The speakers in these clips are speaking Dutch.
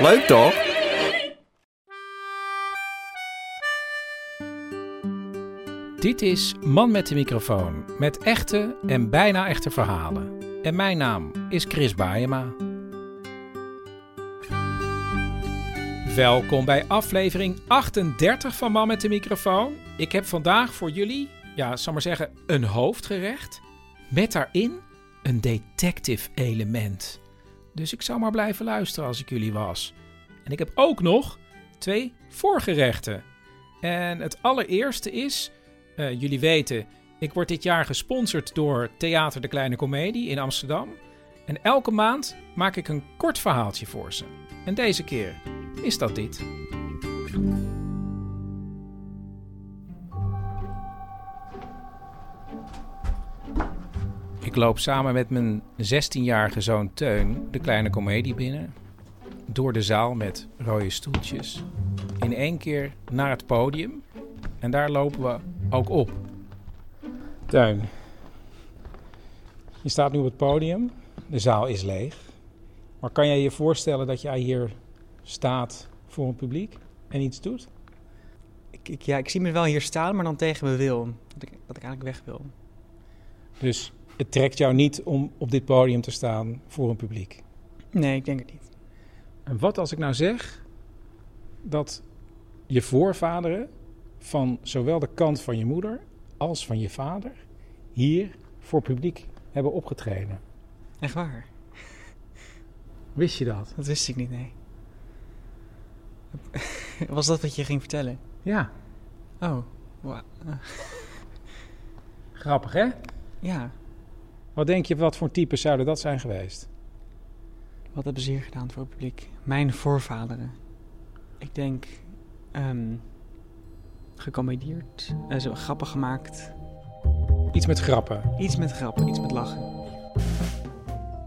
Leuk toch? Dit is Man met de microfoon met echte en bijna echte verhalen. En mijn naam is Chris Baayema. Welkom bij aflevering 38 van Man met de microfoon. Ik heb vandaag voor jullie, ja, zal maar zeggen, een hoofdgerecht met daarin een detective element. Dus ik zou maar blijven luisteren als ik jullie was. En ik heb ook nog twee voorgerechten. En het allereerste is, uh, jullie weten, ik word dit jaar gesponsord door Theater de Kleine Comedie in Amsterdam. En elke maand maak ik een kort verhaaltje voor ze. En deze keer is dat dit. Ik loop samen met mijn 16-jarige zoon Teun de kleine komedie binnen. Door de zaal met rode stoeltjes. In één keer naar het podium. En daar lopen we ook op. Teun, je staat nu op het podium. De zaal is leeg. Maar kan jij je voorstellen dat jij hier staat voor een publiek en iets doet? Ik, ik, ja, ik zie me wel hier staan, maar dan tegen mijn wil. Dat ik, dat ik eigenlijk weg wil. Dus het trekt jou niet om op dit podium te staan voor een publiek? Nee, ik denk het niet. En wat als ik nou zeg dat je voorvaderen van zowel de kant van je moeder als van je vader hier voor publiek hebben opgetreden? Echt waar? Wist je dat? Dat wist ik niet, nee. Was dat wat je ging vertellen? Ja. Oh, wow. Grappig, hè? Ja. Wat denk je, wat voor types zouden dat zijn geweest? Wat hebben ze hier gedaan voor het publiek? Mijn voorvaderen. Ik denk... Um, gecomedieerd. Uh, zo grappen gemaakt. Iets met grappen? Iets met grappen, iets met lachen.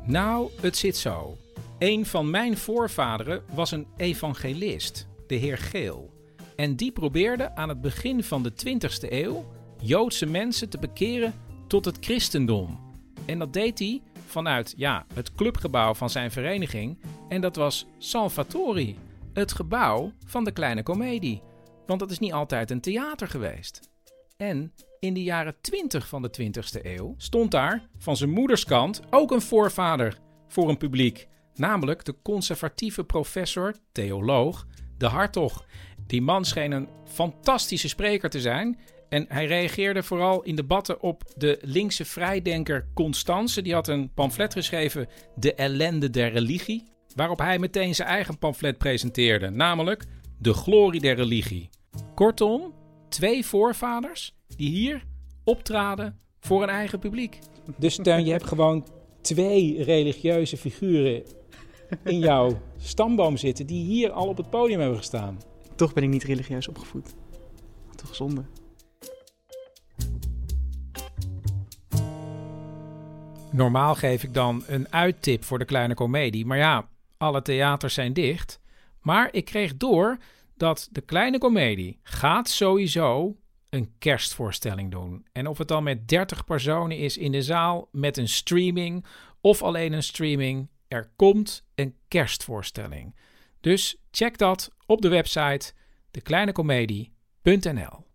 Nou, het zit zo. Een van mijn voorvaderen was een evangelist, de heer Geel. En die probeerde aan het begin van de 20e eeuw Joodse mensen te bekeren tot het christendom. En dat deed hij vanuit ja, het clubgebouw van zijn vereniging. En dat was Salvatori, het gebouw van de kleine komedie. Want dat is niet altijd een theater geweest. En in de jaren 20 van de 20e eeuw stond daar van zijn moederskant ook een voorvader voor een publiek. Namelijk de conservatieve professor, theoloog, de Hartog. Die man scheen een fantastische spreker te zijn. En hij reageerde vooral in debatten op de linkse vrijdenker Constance. Die had een pamflet geschreven, De ellende der religie. Waarop hij meteen zijn eigen pamflet presenteerde, namelijk De glorie der religie. Kortom, twee voorvaders die hier optraden voor een eigen publiek. Dus Teun, je hebt gewoon twee religieuze figuren in jouw stamboom zitten die hier al op het podium hebben gestaan. Toch ben ik niet religieus opgevoed. Toch zonde. Normaal geef ik dan een uittip voor de kleine komedie. Maar ja, alle theaters zijn dicht. Maar ik kreeg door dat de kleine komedie gaat sowieso een kerstvoorstelling doen. En of het dan met 30 personen is in de zaal, met een streaming of alleen een streaming, er komt een kerstvoorstelling. Dus check dat op de website dekleinecomedie.nl.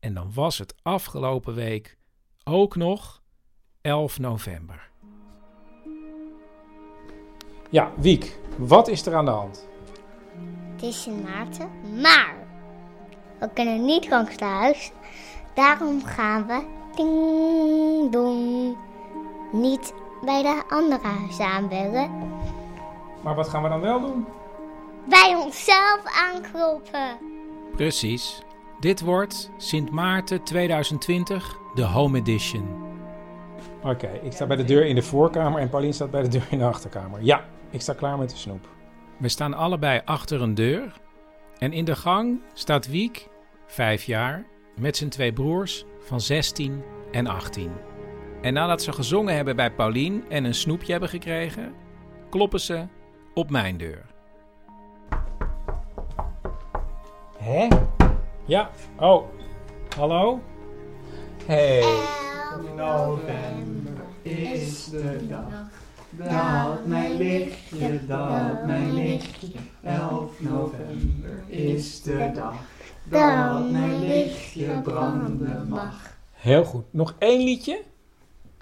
En dan was het afgelopen week ook nog 11 november. Ja, Wiek, wat is er aan de hand? Het is in Maarten, maar we kunnen niet langs de huis. Daarom gaan we ding dong niet bij de andere huizen aanbellen. Maar wat gaan we dan wel doen? Bij onszelf aankloppen. Precies. Dit wordt Sint Maarten 2020, de Home Edition. Oké, ik sta bij de deur in de voorkamer en Paulien staat bij de deur in de achterkamer. Ja, ik sta klaar met de snoep. We staan allebei achter een deur. En in de gang staat Wiek, vijf jaar, met zijn twee broers van 16 en 18. En nadat ze gezongen hebben bij Paulien en een snoepje hebben gekregen, kloppen ze op mijn deur. Hé? Ja. Oh. Hallo? Hey. November is de dag. Dat mijn lichtje, dat mijn lichtje. 11 november is de dag. Dat mijn lichtje branden mag. Heel goed. Nog één liedje?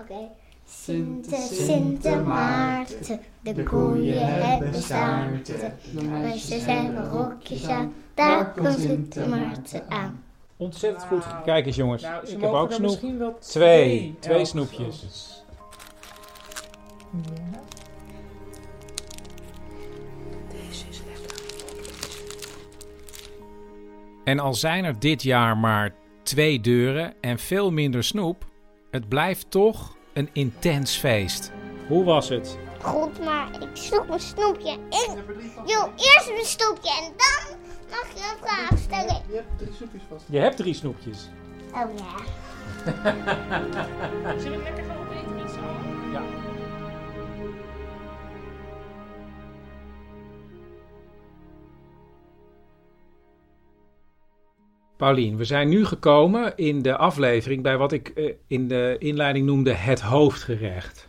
Oké. Sinte, Sinte Maarten, de koeien hebben staarten. De meisjes hebben rokjes aan, daar komt Sinte Maarten aan. Ontzettend goed. Kijk eens jongens. Nou, ik heb ook snoep. misschien wel Twee. Twee snoepjes. grootjes. En al zijn er dit jaar maar twee deuren en veel minder snoep, het blijft toch een intens feest. Hoe was het? Goed, maar ik zoek mijn snoepje. Ik wil eerst mijn snoepje en dan mag je een vraag stellen. Je hebt drie snoepjes vast. Je hebt drie snoepjes. Oh ja. Zullen we lekker gaan opeten met z'n allen? Ja. Paulien, we zijn nu gekomen in de aflevering bij wat ik eh, in de inleiding noemde het hoofdgerecht.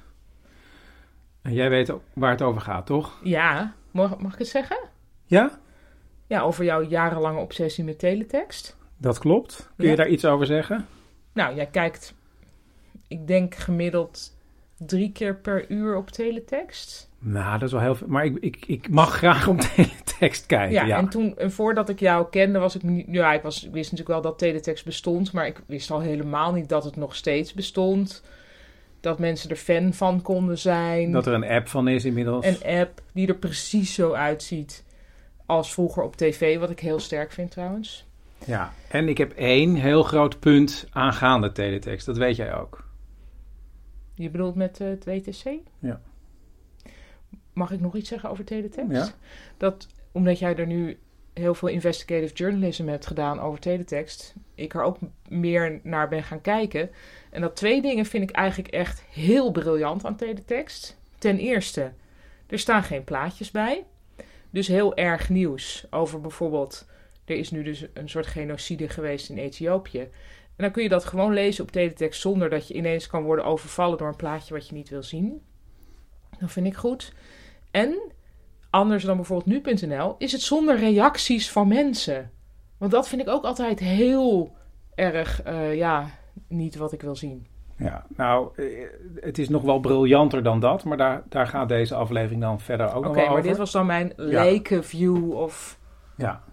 En jij weet ook waar het over gaat, toch? Ja, mag, mag ik het zeggen? Ja, Ja, over jouw jarenlange obsessie met teletext. dat klopt. Kun je daar iets over zeggen? Nou, jij kijkt, ik denk gemiddeld drie keer per uur op teletext. Nou, dat is wel heel veel. Maar ik, ik, ik mag graag op teletext kijken. Ja, Ja, en toen, en voordat ik jou kende, was ik niet. Ja, ik, was, ik wist natuurlijk wel dat teletext bestond, maar ik wist al helemaal niet dat het nog steeds bestond. Dat mensen er fan van konden zijn. Dat er een app van is inmiddels. Een app die er precies zo uitziet als vroeger op tv, wat ik heel sterk vind trouwens. Ja, en ik heb één heel groot punt aangaande teletext. Dat weet jij ook. Je bedoelt met eh, het WTC? Ja. Mag ik nog iets zeggen over teletext? Ja. Dat omdat jij er nu heel veel investigative journalism hebt gedaan over teletext, ik er ook meer naar ben gaan kijken. En dat twee dingen vind ik eigenlijk echt heel briljant aan teletext. Ten eerste, er staan geen plaatjes bij. Dus heel erg nieuws over bijvoorbeeld, er is nu dus een soort genocide geweest in Ethiopië. En dan kun je dat gewoon lezen op teletext zonder dat je ineens kan worden overvallen door een plaatje wat je niet wil zien. Dat vind ik goed. En, anders dan bijvoorbeeld nu.nl, is het zonder reacties van mensen. Want dat vind ik ook altijd heel erg, eh, ja, niet wat ik wil zien. Ja, nou, eh, het is nog wel briljanter dan dat. Maar daar, daar gaat deze aflevering dan verder ook Oké, nog wel maar over. dit was dan mijn lijken view of Ja,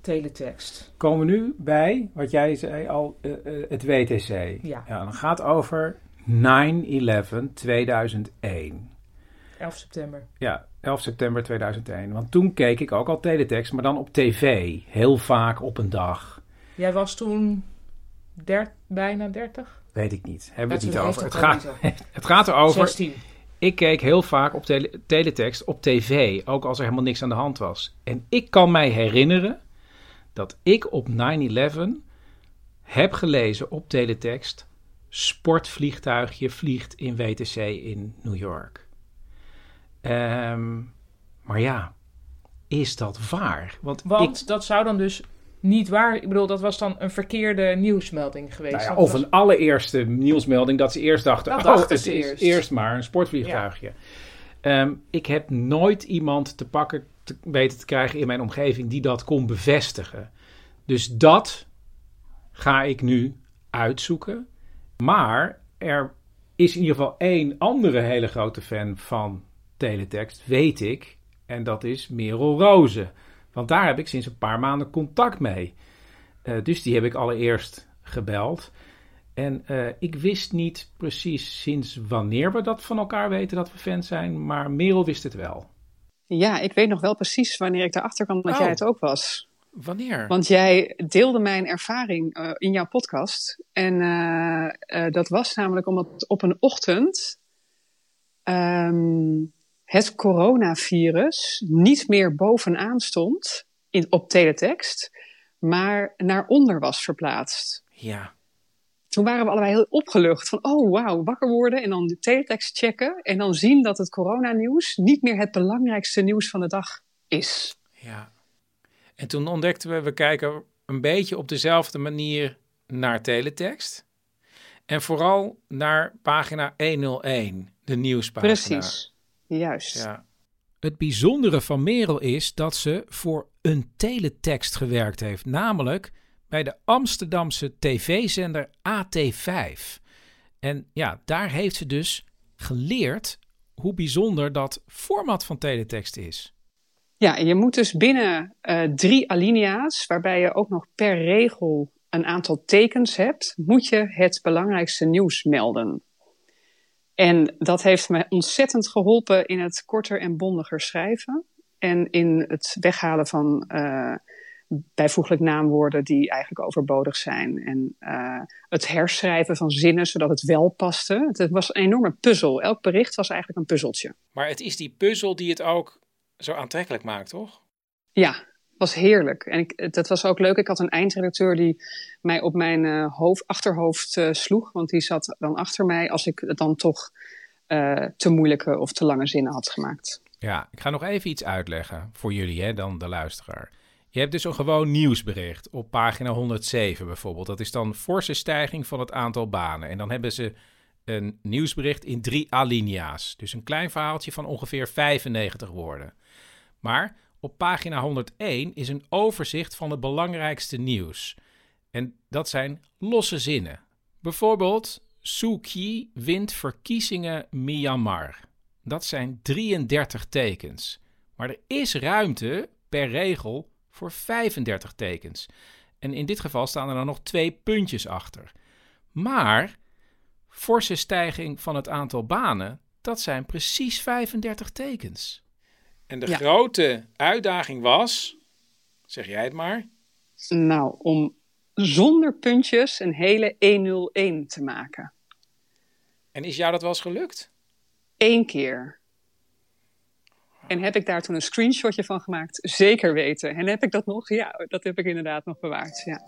teletext. komen we nu bij wat jij zei al, eh, eh, het WTC. Ja. dan gaat over 9-11 2001. 11 september. Ja, 11 september 2001. Want toen keek ik ook al teletext, maar dan op tv. Heel vaak op een dag. Jij was toen der, bijna 30? Weet ik niet. Hebben we het niet over. Het gaat, het gaat erover. 16. Ik keek heel vaak op tele- teletext op tv, ook als er helemaal niks aan de hand was. En ik kan mij herinneren dat ik op 9-11 heb gelezen op teletext... sportvliegtuigje vliegt in WTC in New York. Ehm, maar ja, is dat waar? Want, Want ik, dat zou dan dus niet waar... Ik bedoel, dat was dan een verkeerde nieuwsmelding geweest. nou ja, of was- een allereerste nieuwsmelding dat ze eerst dachten... Dat oh, dachten het is eerst. eerst maar een sportvliegtuigje. Ehm, ik heb nooit iemand te pakken te weten te krijgen in mijn omgeving die dat kon bevestigen. Dus dat ga ik nu uitzoeken. Maar er is in ieder geval één andere hele grote fan van teletext, weet ik. En dat is Merel Rozen. Want daar heb ik sinds een paar maanden contact mee. Eh, dus die heb ik allereerst gebeld. En eh, ik wist niet precies sinds wanneer we dat van elkaar weten dat we fans zijn. Maar Merel wist het wel. Ja, ik weet nog wel precies wanneer ik erachter kwam dat Oh. jij het ook was. Wanneer? Want jij deelde mijn ervaring eh, in jouw podcast. En eh, eh, dat was namelijk omdat op een ochtend ehm, het coronavirus niet meer bovenaan stond in, op teletext, maar naar onder was verplaatst. Ja. Toen waren we allebei heel opgelucht van, oh wauw, wakker worden en dan de teletext checken en dan zien dat het coronanieuws niet meer het belangrijkste nieuws van de dag is. Ja. En toen ontdekten we, we kijken een beetje op dezelfde manier naar teletext. En vooral naar pagina 101, de nieuwspagina. Precies, juist. Ja. Het bijzondere van Merel is dat ze voor een teletext gewerkt heeft, namelijk bij de Amsterdamse tv-zender AT5. En ja, daar heeft ze dus geleerd hoe bijzonder dat format van teletext is. Ja, je moet dus binnen uh, drie alinea's, waarbij je ook nog per regel een aantal tekens hebt, moet je het belangrijkste nieuws melden. En dat heeft me ontzettend geholpen in het korter en bondiger schrijven. En in het weghalen van uh, bijvoeglijk naamwoorden die eigenlijk overbodig zijn. En uh, het herschrijven van zinnen zodat het wel paste. Het was een enorme puzzel. Elk bericht was eigenlijk een puzzeltje. Maar het is die puzzel die het ook zo aantrekkelijk maakt, toch? Ja, was heerlijk. En ik, dat was ook leuk. Ik had een eindredacteur die mij op mijn uh, hoofd, achterhoofd uh, sloeg. Want die zat dan achter mij als ik dan toch uh, te moeilijke of te lange zinnen had gemaakt. Ja, ik ga nog even iets uitleggen voor jullie, hè, dan de luisteraar. Je hebt dus een gewoon nieuwsbericht op pagina 107 bijvoorbeeld. Dat is dan forse stijging van het aantal banen. En dan hebben ze een nieuwsbericht in drie alinea's. Dus een klein verhaaltje van ongeveer 95 woorden. Maar op pagina 101 is een overzicht van het belangrijkste nieuws. En dat zijn losse zinnen. Bijvoorbeeld, Suu Kyi wint verkiezingen Myanmar. Dat zijn 33 tekens. Maar er is ruimte per regel voor 35 tekens. En in dit geval staan er dan nog twee puntjes achter. Maar forse stijging van het aantal banen, dat zijn precies 35 tekens. En de ja. grote uitdaging was, zeg jij het maar? Nou, om zonder puntjes een hele 101 te maken. En is jou dat wel eens gelukt? Eén keer. En heb ik daar toen een screenshotje van gemaakt? Zeker weten. En heb ik dat nog? Ja, dat heb ik inderdaad nog bewaard. Ja.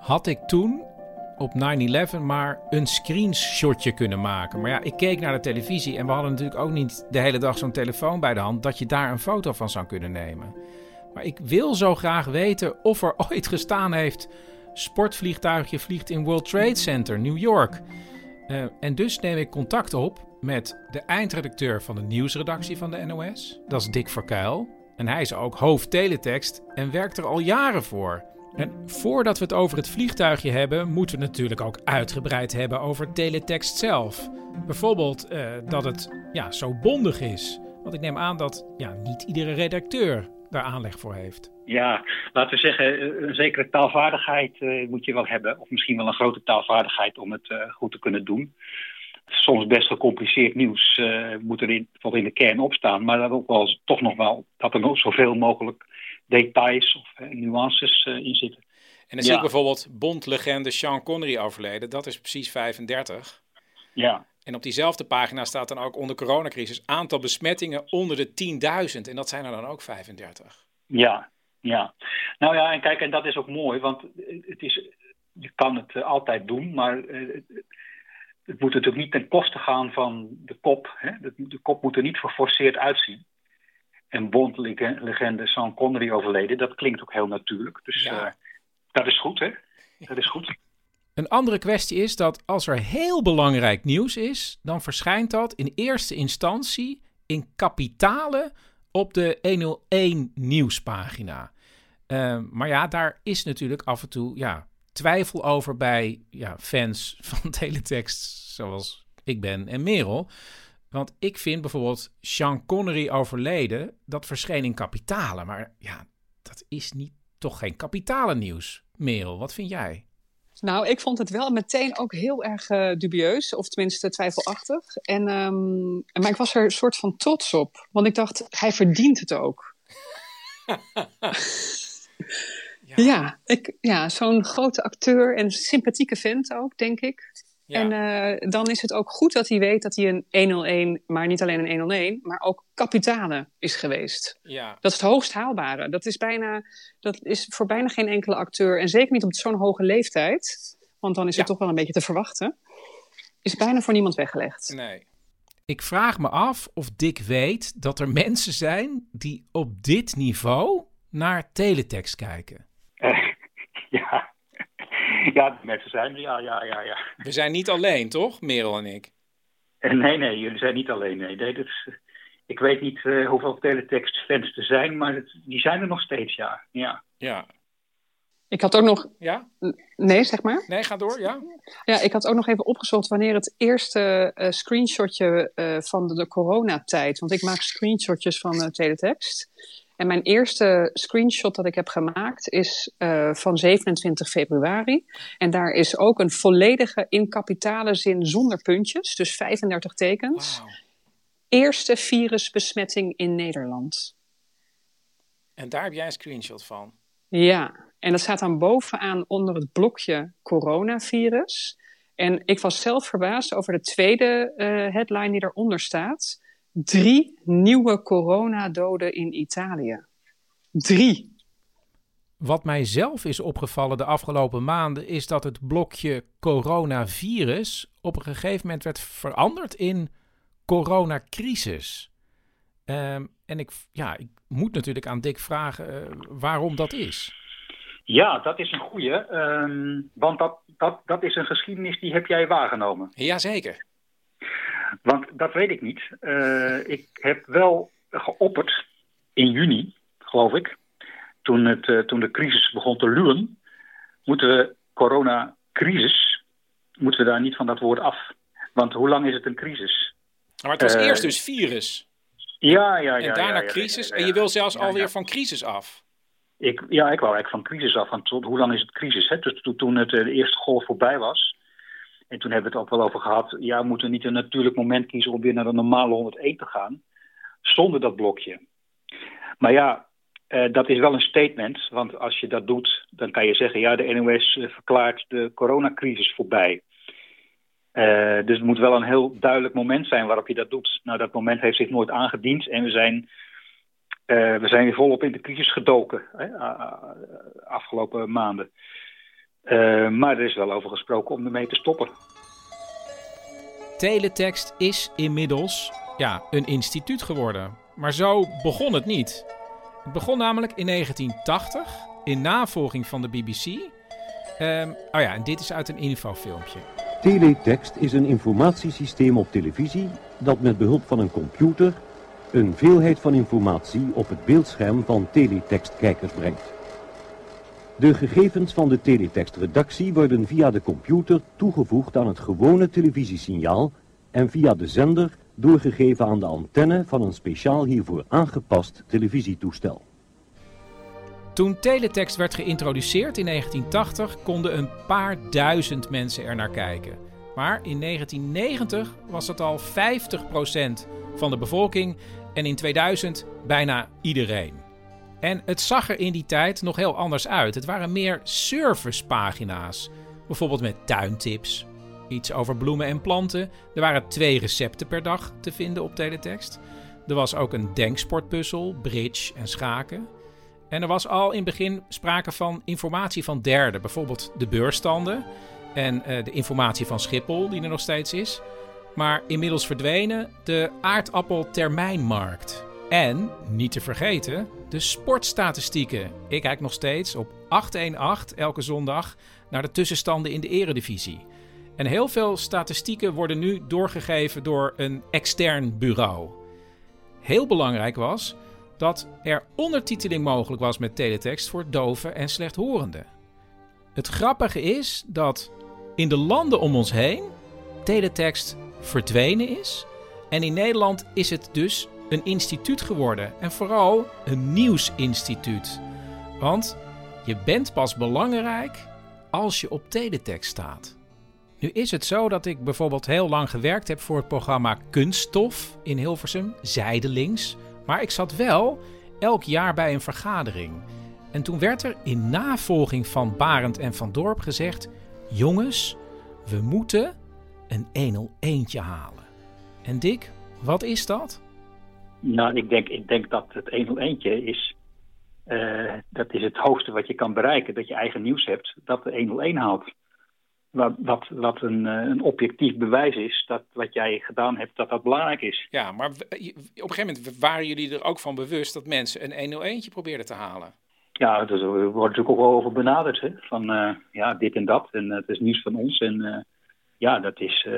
Had ik toen op 9-11 maar een screenshotje kunnen maken. Maar ja, ik keek naar de televisie en we hadden natuurlijk ook niet de hele dag zo'n telefoon bij de hand dat je daar een foto van zou kunnen nemen. Maar ik wil zo graag weten of er ooit gestaan heeft: sportvliegtuigje vliegt in World Trade Center, New York. Uh, en dus neem ik contact op met de eindredacteur van de nieuwsredactie van de NOS. Dat is Dick Verkuil. En hij is ook hoofd teletext en werkt er al jaren voor. En voordat we het over het vliegtuigje hebben, moeten we natuurlijk ook uitgebreid hebben over teletext zelf. Bijvoorbeeld uh, dat het ja, zo bondig is. Want ik neem aan dat ja, niet iedere redacteur daar aanleg voor heeft. Ja, laten we zeggen, een zekere taalvaardigheid uh, moet je wel hebben. Of misschien wel een grote taalvaardigheid om het goed te kunnen doen. Soms best gecompliceerd nieuws moet er in, in de kern op staan. Maar dat ook wel toch nog wel dat er nog zoveel mogelijk details of nuances uh, in zitten. En dan zie ik bijvoorbeeld Bondlegende Sean Connery overleden. Dat is precies 35. Ja. En op diezelfde pagina staat dan ook onder coronacrisis aantal besmettingen onder de 10.000. En dat zijn er dan ook 35. Ja, ja. Nou ja, en kijk, en dat is ook mooi, want het is, je kan het uh, altijd doen, maar uh, het moet natuurlijk niet ten koste gaan van de kop. Hè? De, de kop moet er niet geforceerd uitzien en Bond-legende Sean Connery overleden. Dat klinkt ook heel natuurlijk. Dus ja. uh, dat is goed, hè? Dat is goed. Een andere kwestie is dat als er heel belangrijk nieuws is, dan verschijnt dat in eerste instantie in kapitalen op de 101 nieuwspagina. Uh, maar ja, daar is natuurlijk af en toe ja, twijfel over bij ja, fans van teletext, zoals ik ben en Merel. Want ik vind bijvoorbeeld Sean Connery overleden, dat verscheen in kapitalen. Maar ja, dat is niet, toch geen kapitalennieuws. Merel, wat vind jij? Nou, ik vond het wel meteen ook heel erg uh, dubieus, of tenminste twijfelachtig. En, um, maar ik was er een soort van trots op, want ik dacht, hij verdient het ook. ja, ja, ik, ja zo'n grote acteur en sympathieke vent ook, denk ik. En uh, dan is het ook goed dat hij weet dat hij een 101, maar niet alleen een 101, maar ook kapitale is geweest. Ja. Dat is het hoogst haalbare. Dat is, bijna, dat is voor bijna geen enkele acteur, en zeker niet op zo'n hoge leeftijd, want dan is het toch wel een beetje te verwachten, is bijna voor niemand weggelegd. Nee. Ik vraag me af of Dick weet dat er mensen zijn die op dit niveau naar teletext kijken. ja. mensen zijn er, ja, ja, ja, ja. We zijn niet alleen, toch, Merel en ik? Eh, nee, nee, jullie zijn niet alleen. Nee, nee dat is, ik weet niet uh, hoeveel teletext-fans er zijn, maar het, die zijn er nog steeds, ja. ja. Ja. Ik had ook nog. Ja? Nee, zeg maar. Nee, ga door, ja. Ja, ik had ook nog even opgezocht wanneer het eerste uh, screenshotje uh, van de, de coronatijd. Want ik maak screenshotjes van uh, teletext. En mijn eerste screenshot dat ik heb gemaakt is uh, van 27 februari. En daar is ook een volledige in kapitale zin zonder puntjes, dus 35 tekens. Wow. Eerste virusbesmetting in Nederland. En daar heb jij een screenshot van? Ja, en dat staat dan bovenaan onder het blokje coronavirus. En ik was zelf verbaasd over de tweede uh, headline die eronder staat drie nieuwe coronadoden in Italië. Drie. Wat mij zelf is opgevallen de afgelopen maanden is dat het blokje coronavirus op een gegeven moment werd veranderd in coronacrisis. Um, en ik, ja, ik moet natuurlijk aan Dick vragen uh, waarom dat is. Ja, dat is een goeie. Um, want dat, dat, dat is een geschiedenis die heb jij waargenomen. Jazeker. Want dat weet ik niet. Uh, ik heb wel geopperd in juni, geloof ik, toen, het, uh, toen de crisis begon te luwen, moeten we coronacrisis, moeten we daar niet van dat woord af. Want hoe lang is het een crisis? Maar het was uh, eerst dus virus. Ja, ja, ja. En daarna ja, ja, crisis. Ja, en je wil zelfs alweer van crisis af. Ik, ja, ik wou eigenlijk van crisis af. Want tot, hoe lang is het crisis? Hè? Dus toen, toen het, de eerste golf voorbij was, en toen hebben we het ook wel over gehad. Ja, we moeten niet een natuurlijk moment kiezen om weer naar de normale 101 te gaan. Zonder dat blokje. Maar ja, uh, dat is wel een statement. Want als je dat doet, dan kan je zeggen... ja, de NOS uh, verklaart de coronacrisis voorbij. Uh, dus het moet wel een heel duidelijk moment zijn waarop je dat doet. Nou, dat moment heeft zich nooit aangediend. En we zijn, we zijn weer volop in de crisis gedoken. Hè, afgelopen maanden. Uh, maar er is wel over gesproken om ermee te stoppen. Teletext is inmiddels ja, een instituut geworden. Maar zo begon het niet. Het begon namelijk in 1980 in navolging van de BBC. Um, oh ja, en dit is uit een infofilmpje. Teletext is een informatiesysteem op televisie dat met behulp van een computer een veelheid van informatie op het beeldscherm van teletextkijkers brengt. De gegevens van de teletextredactie worden via de computer toegevoegd aan het gewone televisiesignaal en via de zender doorgegeven aan de antenne van een speciaal hiervoor aangepast televisietoestel. Toen teletext werd geïntroduceerd in 1980 konden een paar duizend mensen er naar kijken. Maar in 1990 was het al 50% van de bevolking en in 2000 bijna iedereen. En het zag er in die tijd nog heel anders uit. Het waren meer servicepagina's. Bijvoorbeeld met tuintips, iets over bloemen en planten. Er waren twee recepten per dag te vinden op teletext. Er was ook een denksportpuzzel, bridge en schaken. En er was al in het begin sprake van informatie van derden. Bijvoorbeeld de beursstanden en uh, de informatie van Schiphol, die er nog steeds is. Maar inmiddels verdwenen de aardappeltermijnmarkt. En, niet te vergeten, de sportstatistieken. Ik kijk nog steeds op 818 elke zondag naar de tussenstanden in de eredivisie. En heel veel statistieken worden nu doorgegeven door een extern bureau. Heel belangrijk was dat er ondertiteling mogelijk was met teletext voor doven en slechthorenden. Het grappige is dat in de landen om ons heen teletext verdwenen is. En in Nederland is het dus een instituut geworden. En vooral een nieuwsinstituut. Want je bent pas belangrijk als je op teletext staat. Nu is het zo dat ik bijvoorbeeld heel lang gewerkt heb voor het programma Kunststof in Hilversum, zijdelings. Maar ik zat wel elk jaar bij een vergadering. En toen werd er in navolging van Barend en van Dorp gezegd: Jongens, we moeten een 101 halen. En Dick, wat is dat? Nou, ik denk, ik denk dat het 101 is, uh, dat is het hoogste wat je kan bereiken. Dat je eigen nieuws hebt, dat de 101 haalt. Wat, wat, wat een, uh, een, objectief bewijs is dat wat jij gedaan hebt, dat dat belangrijk is. Ja, maar op een gegeven moment waren jullie er ook van bewust dat mensen een 101 probeerden te halen. Ja, dus er wordt natuurlijk ook wel over benaderd. Hè? Van uh, ja, dit en dat. En het is nieuws van ons. En ja, dat is,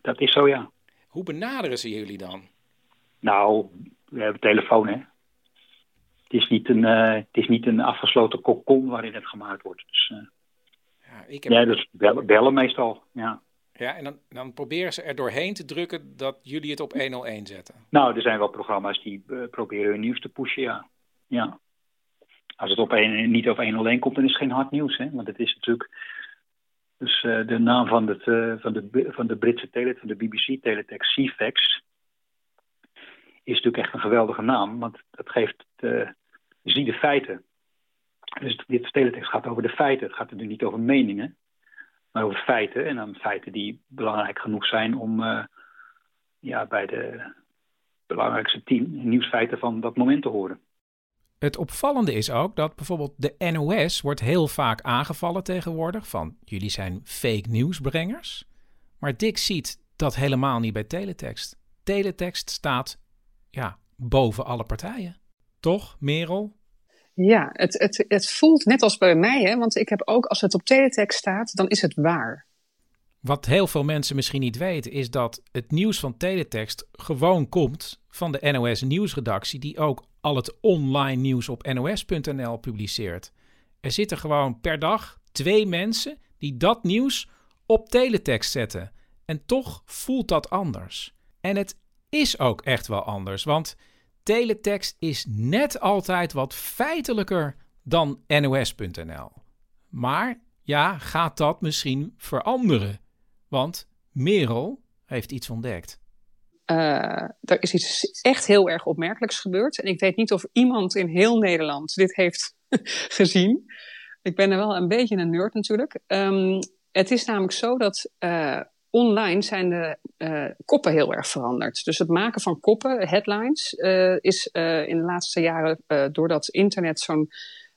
dat is zo, ja. Hoe benaderen ze jullie dan? Nou, we hebben telefoon, hè. Het is niet een, uh, het is niet een afgesloten kokon waarin het gemaakt wordt. Dus, uh, ja, ik heb... ja, dus bellen, bellen meestal, ja. Ja, en dan, dan proberen ze er doorheen te drukken dat jullie het op 101 zetten. Nou, er zijn wel programma's die uh, proberen hun nieuws te pushen, ja. ja. Als het op een, niet op 101 komt, dan is het geen hard nieuws, hè. Want het is natuurlijk... Dus de naam van, het, van, de, van de Britse teletext, van de BBC-teletext, CFAX is natuurlijk echt een geweldige naam, want dat geeft de, zie de feiten. Dus dit teletext gaat over de feiten. Het gaat natuurlijk niet over meningen, maar over feiten. En dan feiten die belangrijk genoeg zijn om uh, ja, bij de belangrijkste tien nieuwsfeiten van dat moment te horen. Het opvallende is ook dat bijvoorbeeld de NOS wordt heel vaak aangevallen tegenwoordig van jullie zijn fake nieuwsbrengers. Maar Dick ziet dat helemaal niet bij teletext. Teletext staat ja, boven alle partijen. Toch, Merel? Ja, het, het, het voelt net als bij mij, hè? want ik heb ook, als het op teletext staat, dan is het waar. Wat heel veel mensen misschien niet weten, is dat het nieuws van teletext gewoon komt van de NOS nieuwsredactie, die ook al het online nieuws op nos.nl publiceert. Er zitten gewoon per dag twee mensen die dat nieuws op teletext zetten. En toch voelt dat anders. En het is ook echt wel anders. Want teletext is net altijd wat feitelijker dan NOS.nl. Maar ja, gaat dat misschien veranderen? Want Merel heeft iets ontdekt. Uh, er is iets echt heel erg opmerkelijks gebeurd. En ik weet niet of iemand in heel Nederland dit heeft gezien. Ik ben er wel een beetje een nerd natuurlijk. Um, het is namelijk zo dat uh, online zijn de uh, koppen heel erg veranderd. Dus het maken van koppen, headlines, uh, is uh, in de laatste jaren, doordat internet zo'n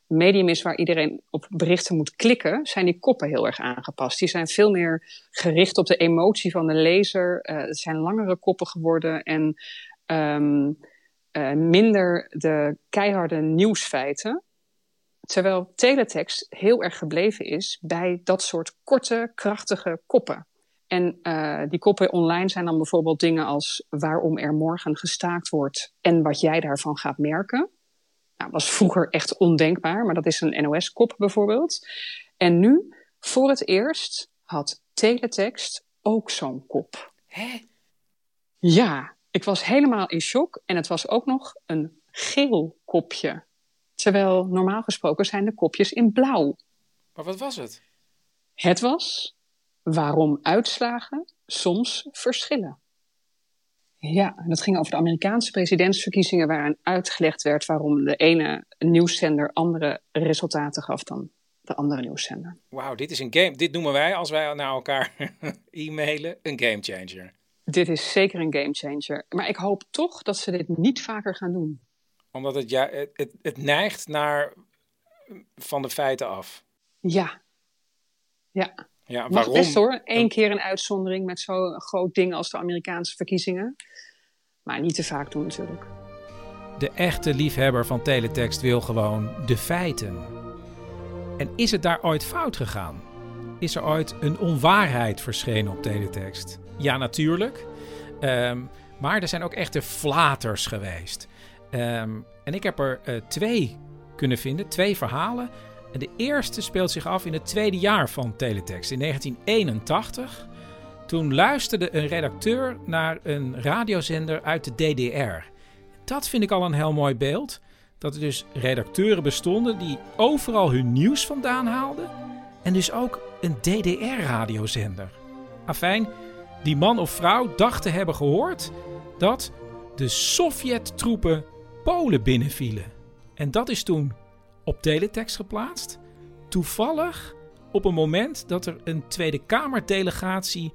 medium is waar iedereen op berichten moet klikken, zijn die koppen heel erg aangepast. Die zijn veel meer gericht op de emotie van de lezer. het zijn langere koppen geworden en um, minder de keiharde nieuwsfeiten. Terwijl teletext heel erg gebleven is bij dat soort korte, krachtige koppen. En uh, die koppen online zijn dan bijvoorbeeld dingen als waarom er morgen gestaakt wordt en wat jij daarvan gaat merken. Nou, was vroeger echt ondenkbaar, maar dat is een NOS-kop bijvoorbeeld. En nu, voor het eerst, had teletext ook zo'n kop. Hè? Ja, ik was helemaal in shock en het was ook nog een geel kopje. Terwijl normaal gesproken zijn de kopjes in blauw. Maar wat was het? Het was waarom uitslagen soms verschillen. Ja, dat ging over de Amerikaanse presidentsverkiezingen, waarin uitgelegd werd waarom de ene nieuwszender andere resultaten gaf dan de andere nieuwszender. Wauw, dit is een game. Dit noemen wij, als wij naar elkaar e-mailen, een gamechanger. Dit is zeker een gamechanger. Maar ik hoop toch dat ze dit niet vaker gaan doen. Omdat het, ja, het, het, het neigt naar van de feiten af. Ja. Ja. Ja, Mag best hoor. Eén keer een uitzondering met zo'n groot ding als de Amerikaanse verkiezingen. Maar niet te vaak doen natuurlijk. De echte liefhebber van teletext wil gewoon de feiten. En is het daar ooit fout gegaan? Is er ooit een onwaarheid verschenen op teletext? Ja, natuurlijk. Um, maar er zijn ook echte flaters geweest. Um, en ik heb er uh, twee kunnen vinden, twee verhalen de eerste speelt zich af in het tweede jaar van Teletext, in 1981. Toen luisterde een redacteur naar een radiozender uit de DDR. Dat vind ik al een heel mooi beeld. Dat er dus redacteuren bestonden die overal hun nieuws vandaan haalden. En dus ook een DDR-radiozender. Afijn, die man of vrouw dacht te hebben gehoord dat de Sovjet-troepen Polen binnenvielen. En dat is toen op teletext geplaatst. Toevallig op een moment dat er een Tweede Kamerdelegatie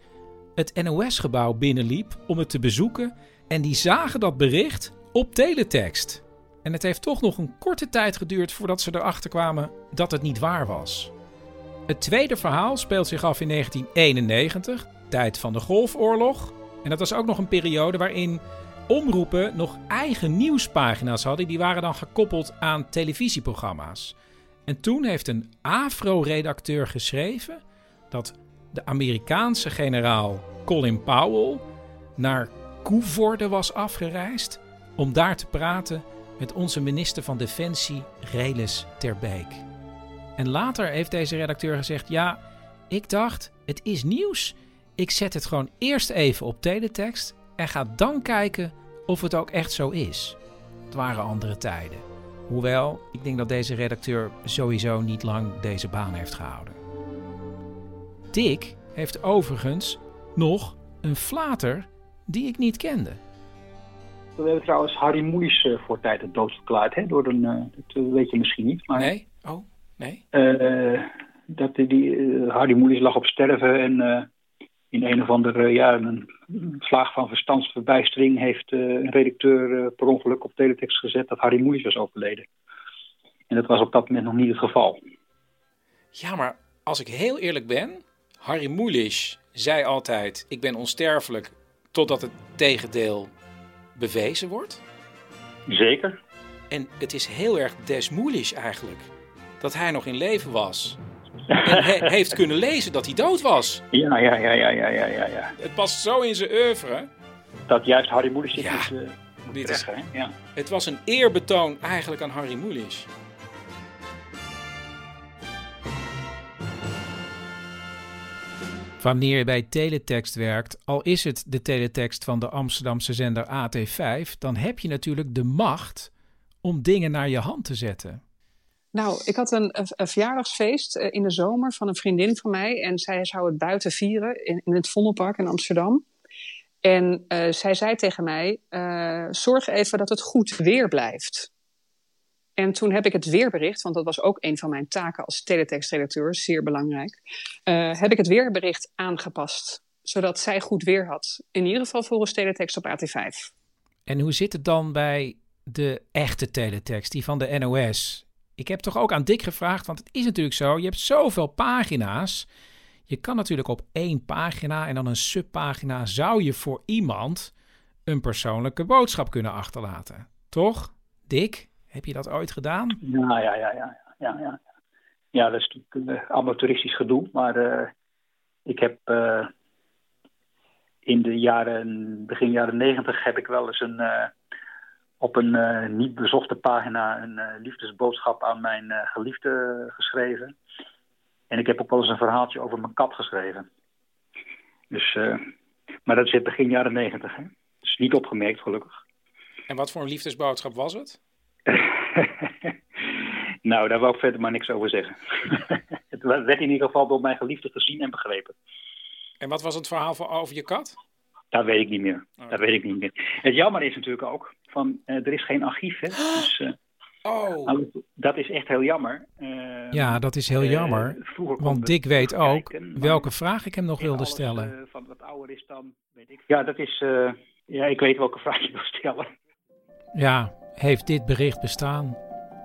het NOS-gebouw binnenliep om het te bezoeken en die zagen dat bericht op teletext. En het heeft toch nog een korte tijd geduurd voordat ze erachter kwamen dat het niet waar was. Het tweede verhaal speelt zich af in 1991, tijd van de Golfoorlog. En dat was ook nog een periode waarin omroepen nog eigen nieuwspagina's hadden. Die waren dan gekoppeld aan televisieprogramma's. En toen heeft een AFRO-redacteur geschreven dat de Amerikaanse generaal Colin Powell naar Koevoorde was afgereisd om daar te praten met onze minister van Defensie Relis Terbeek. En later heeft deze redacteur gezegd: Ja, ik dacht, het is nieuws. Ik zet het gewoon eerst even op teletext en ga dan kijken of het ook echt zo is. Het waren andere tijden. Hoewel, ik denk dat deze redacteur sowieso niet lang deze baan heeft gehouden. Dick heeft overigens nog een flater die ik niet kende. We hebben trouwens Harry Moeis uh, voor tijd het dood verklaard. Hè, door een, uh, dat weet je misschien niet. Maar, nee? Oh, nee? Uh, dat die, Harry Moeis lag op sterven en in een of andere ja, een slaag van verstandsverbijstering heeft een redacteur per ongeluk op teletext gezet dat Harry Moeis was overleden. En dat was op dat moment nog niet het geval. Ja, maar als ik heel eerlijk ben, Harry Mulisch zei altijd: Ik ben onsterfelijk totdat het tegendeel bewezen wordt. Zeker. En het is heel erg desmoelisch eigenlijk dat hij nog in leven was. He heeft kunnen lezen dat hij dood was. Ja, ja, ja, ja, ja, ja, ja. Het past zo in zijn oeuvre. Dat juist Harry Mulisch ja, is, uh, dit is, zeggen, ja. Het was een eerbetoon eigenlijk aan Harry Mulisch. Wanneer je bij teletext werkt, al is het de teletext van de Amsterdamse zender AT5, dan heb je natuurlijk de macht om dingen naar je hand te zetten. Nou, ik had een, verjaardagsfeest in de zomer van een vriendin van mij. En zij zou het buiten vieren in, het Vondelpark in Amsterdam. En uh, zij zei tegen mij: uh, zorg even dat het goed weer blijft. En toen heb ik het weerbericht, want dat was ook een van mijn taken als teletextredacteur, zeer belangrijk, heb ik het weerbericht aangepast, zodat zij goed weer had. In ieder geval volgens teletext op AT5. En hoe zit het dan bij de echte teletext, die van de NOS? Ik heb toch ook aan Dick gevraagd, want het is natuurlijk zo, je hebt zoveel pagina's. Je kan natuurlijk op één pagina en dan een subpagina zou je voor iemand een persoonlijke boodschap kunnen achterlaten. Toch, Dick? Heb je dat ooit gedaan? Ja, ja, ja, ja. Ja, ja. ja dat is natuurlijk uh, amateuristisch gedoe. Maar uh, ik heb uh, in de jaren, begin jaren negentig, heb ik wel eens een, op een niet bezochte pagina een liefdesboodschap aan mijn geliefde geschreven. En ik heb ook wel eens een verhaaltje over mijn kat geschreven. Dus, maar dat is begin jaren negentig. Dus niet opgemerkt, gelukkig. En wat voor een liefdesboodschap was het? nou, daar wou ik verder maar niks over zeggen. het werd in ieder geval door mijn geliefde gezien en begrepen. En wat was het verhaal over je kat? Dat weet ik niet meer. Oh. Dat weet ik niet meer. Het jammer is natuurlijk ook, van, uh, er is geen archief. Hè? Dus, uh, oh. Dat is echt heel jammer. Uh, ja, dat is heel jammer. want Dick weet ook welke vraag ik hem nog wilde alles, stellen. van wat ouder is dan, weet ik. Ja, dat is... ja, ik weet welke vraag je wil stellen. Ja, heeft dit bericht bestaan?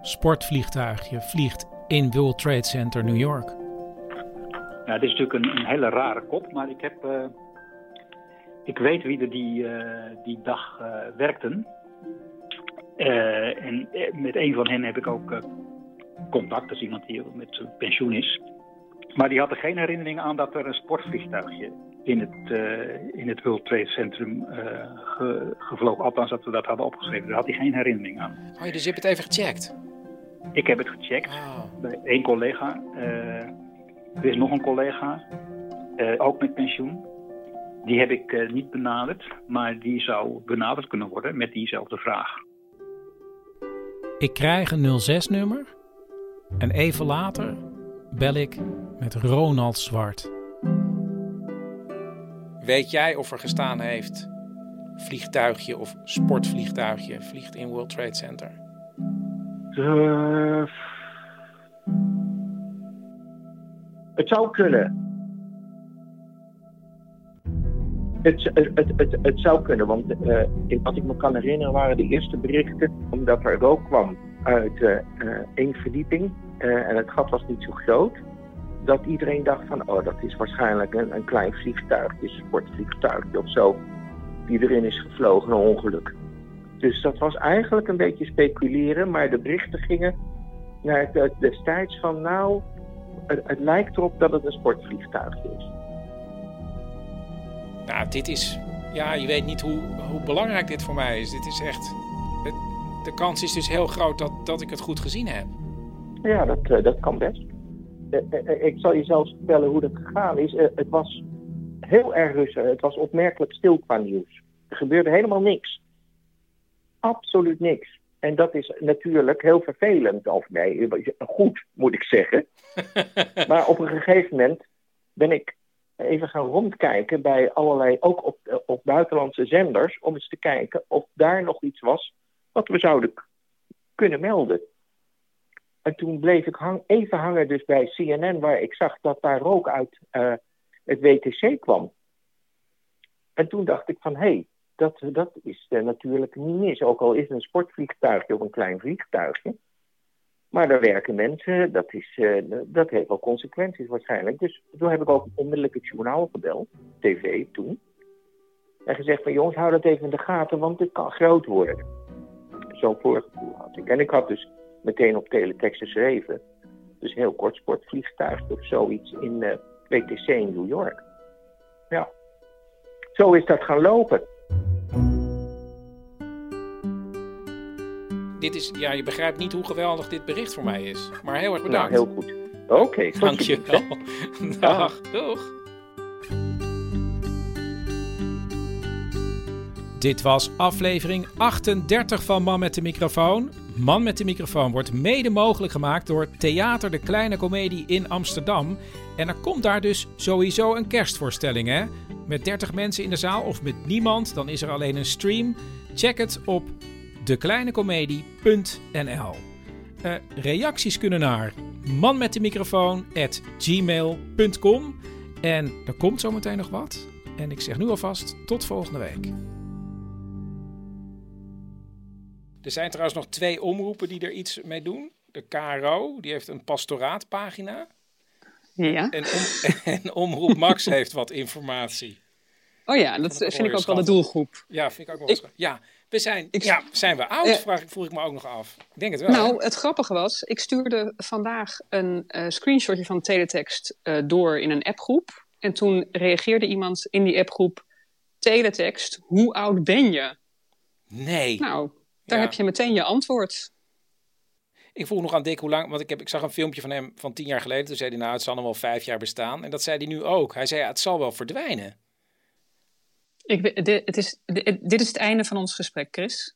Sportvliegtuigje vliegt in World Trade Center New York. Ja, het is natuurlijk een, een hele rare kop, maar ik heb... Uh, ik weet wie er die, uh, die dag uh, werkten. En met een van hen heb ik ook contact. Dat is iemand die met pensioen is. Maar die had er geen herinnering aan dat er een sportvliegtuigje in het, uh, in het World Trade Centrum ge, gevlogen. Althans, dat we dat hadden opgeschreven. Daar had hij geen herinnering aan. Oh, dus je hebt het even gecheckt? Ik heb het gecheckt oh. bij één collega. Er is nog een collega, ook met pensioen. Die heb ik niet benaderd, maar die zou benaderd kunnen worden met diezelfde vraag. Ik krijg een 06-nummer en even later bel ik met Ronald Zwart. Weet jij of er gestaan heeft vliegtuigje of sportvliegtuigje vliegt in World Trade Center? Uh, het zou kunnen. Het, zou kunnen, want uh, wat ik me kan herinneren waren de eerste berichten, omdat er rook kwam uit uh, één verdieping en het gat was niet zo groot, dat iedereen dacht van, oh dat is waarschijnlijk een, een klein vliegtuigje, een sportvliegtuigje of zo, die erin is gevlogen, een ongeluk. Dus dat was eigenlijk een beetje speculeren, maar de berichten gingen naar het, destijds van, nou, het, het lijkt erop dat het een sportvliegtuigje is. Nou, dit is. Ja, je weet niet hoe, hoe belangrijk dit voor mij is. Dit is echt. Het, de kans is dus heel groot dat, dat ik het goed gezien heb. Ja, dat, uh, dat kan best. Uh, ik zal je zelfs vertellen hoe dat gegaan is. het was heel erg rustig. Het was opmerkelijk stil qua nieuws. Er gebeurde helemaal niks. Absoluut niks. En dat is natuurlijk heel vervelend. Of nee, goed moet ik zeggen. maar op een gegeven moment ben ik even gaan rondkijken bij allerlei, ook op, op buitenlandse zenders, om eens te kijken of daar nog iets was wat we zouden kunnen melden. En toen bleef ik hang, even hangen dus bij CNN, waar ik zag dat daar rook uit uh, het WTC kwam. En toen dacht ik van, hé, hey, dat, dat is uh, natuurlijk niet mis. Ook al is een sportvliegtuigje of een klein vliegtuigje. Maar daar werken mensen, dat, is, uh, dat heeft wel consequenties waarschijnlijk. Dus toen heb ik ook onmiddellijk het journaal gebeld, tv toen. En gezegd van jongens, hou dat even in de gaten, want dit kan groot worden. Zo'n voorgevoel had ik. En ik had dus meteen op teletext geschreven. Dus heel kort sportvliegtuig of zoiets in uh, WTC in New York. Ja. Zo is dat gaan lopen. Dit is, ja, je begrijpt niet hoe geweldig dit bericht voor mij is. Maar heel erg bedankt. Nou, heel goed. Oké, okay, dank je wel. Dag. Doeg. Dit was aflevering 38 van Man met de microfoon. Man met de microfoon wordt mede mogelijk gemaakt door Theater de Kleine Comedie in Amsterdam. En er komt daar dus sowieso een kerstvoorstelling, hè? Met 30 mensen in de zaal of met niemand, dan is er alleen een stream. Check het op dekleinecomedie.nl. Uh, reacties kunnen naar manmetdemicrofoon@gmail.com en er komt zometeen nog wat. En ik zeg nu alvast tot volgende week. Er zijn trouwens nog twee omroepen die er iets mee doen. De KRO, die heeft een pastoraatpagina. Ja. En, om, en Omroep Max heeft wat informatie. Oh ja, dat vind ik ook wel de doelgroep. Ja, vind ik ook wel. Ik, ja, we zijn, ja, zijn we oud? Vraag, vroeg ik me ook nog af. Ik denk het wel. Nou, het grappige was, ik stuurde vandaag een uh, screenshotje van teletext uh, door in een appgroep. En toen reageerde iemand in die appgroep: Teletext, hoe oud ben je? Nee. Nou, daar heb je meteen je antwoord. Ik vroeg nog aan Dick hoe lang, want ik, heb, ik zag een filmpje van hem van tien jaar geleden. Toen zei hij, nou, het zal nog wel vijf jaar bestaan. En dat zei hij nu ook. Hij zei, ja, het zal wel verdwijnen. Ik, dit, het is, dit is het einde van ons gesprek, Chris.